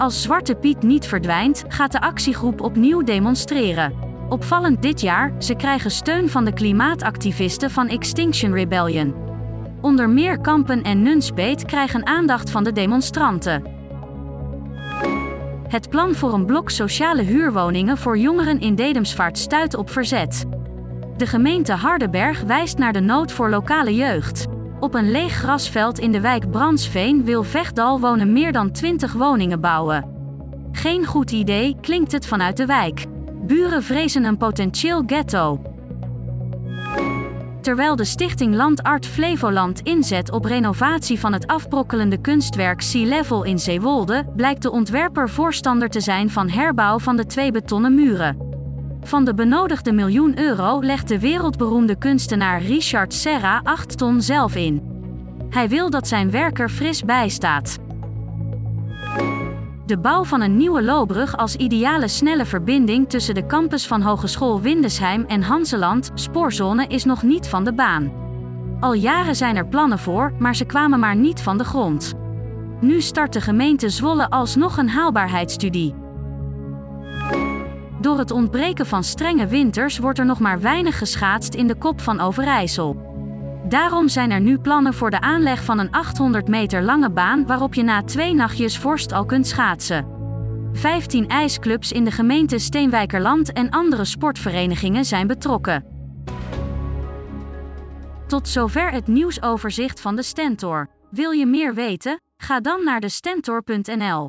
Als Zwarte Piet niet verdwijnt, gaat de actiegroep opnieuw demonstreren. Opvallend dit jaar, ze krijgen steun van de klimaatactivisten van Extinction Rebellion. Onder meer Kampen en Nunspeet krijgen aandacht van de demonstranten. Het plan voor een blok sociale huurwoningen voor jongeren in Dedemsvaart stuit op verzet. De gemeente Hardenberg wijst naar de nood voor lokale jeugd. Op een leeg grasveld in de wijk Brandsveen wil Vechtdal wonen meer dan 20 woningen bouwen. Geen goed idee, klinkt het vanuit de wijk. Buren vrezen een potentieel ghetto. Terwijl de stichting Landart Flevoland inzet op renovatie van het afbrokkelende kunstwerk Sea Level in Zeewolde, blijkt de ontwerper voorstander te zijn van herbouw van de twee betonnen muren. Van de benodigde miljoen euro legt de wereldberoemde kunstenaar Richard Serra 8 ton zelf in. Hij wil dat zijn werker fris bijstaat. De bouw van een nieuwe loopbrug als ideale snelle verbinding tussen de campus van Hogeschool Windesheim en Hanseland, spoorzone, is nog niet van de baan. Al jaren zijn er plannen voor, maar ze kwamen maar niet van de grond. Nu start de gemeente Zwolle alsnog een haalbaarheidsstudie. Door het ontbreken van strenge winters wordt er nog maar weinig geschaatst in de kop van Overijssel. Daarom zijn er nu plannen voor de aanleg van een 800 meter lange baan waarop je na twee nachtjes vorst al kunt schaatsen. 15 ijsclubs in de gemeente Steenwijkerland en andere sportverenigingen zijn betrokken. Tot zover het nieuwsoverzicht van de Stentor. Wil je meer weten? Ga dan naar de stentor.nl.